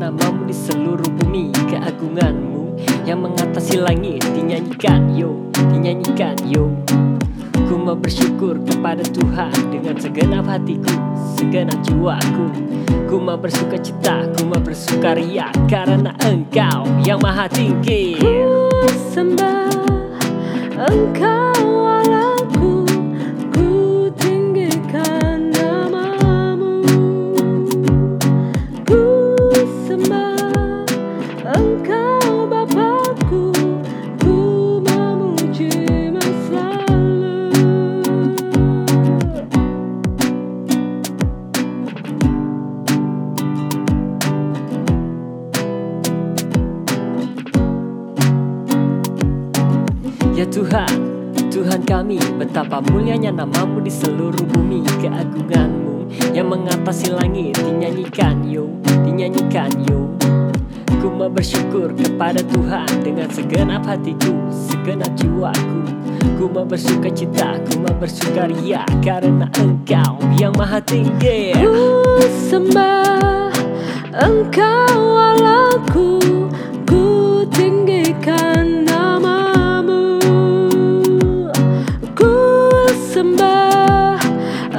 namamu di seluruh bumi Keagunganmu yang mengatasi langit. Dinyanyikan yo, dinyanyikan yo. Ku mau bersyukur kepada Tuhan Dengan segenap hatiku, segenap jiwaku. Ku mau bersuka cita, ku mau bersukaria Karena engkau yang maha tinggi. Ku sembah Engkau Ya Tuhan, Tuhan kami Betapa mulianya namamu di seluruh bumi Keagunganmu yang mengatasi langit Dinyanyikan yo, dinyanyikan yo. Ku mau bersyukur kepada Tuhan Dengan segenap hatiku, segenap jiwaku. Ku mau bersuka cita, ku mau bersukaria Karena engkau yang maha tinggi. Ku sembah Engkau Allahku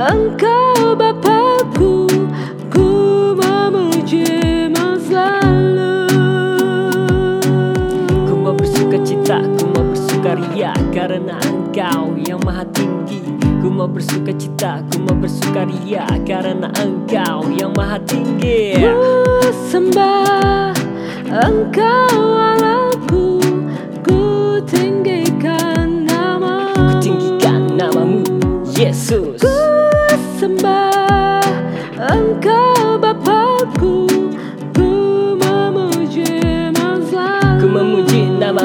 Engkau Bapakku Ku memujimu selalu Ku mau bersuka cita, ku mau bersukaria Karena engkau yang maha tinggi. Ku mau bersuka cita, ku mau bersukaria Karena engkau yang maha tinggi. Ku sembah Engkau Allahku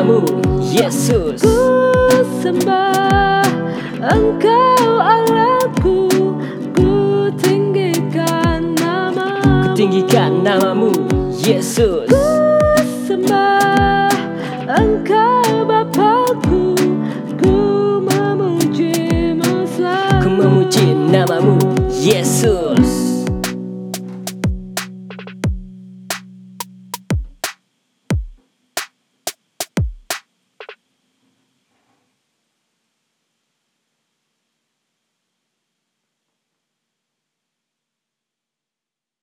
namamu, Yesus. Ku sembah Engkau Allahku Ku tinggikan namamu. Tinggikan namamu, Yesus. Ku sembah Engkau Bapakku Ku memujimu selalu. Ku memuji namamu, Yesus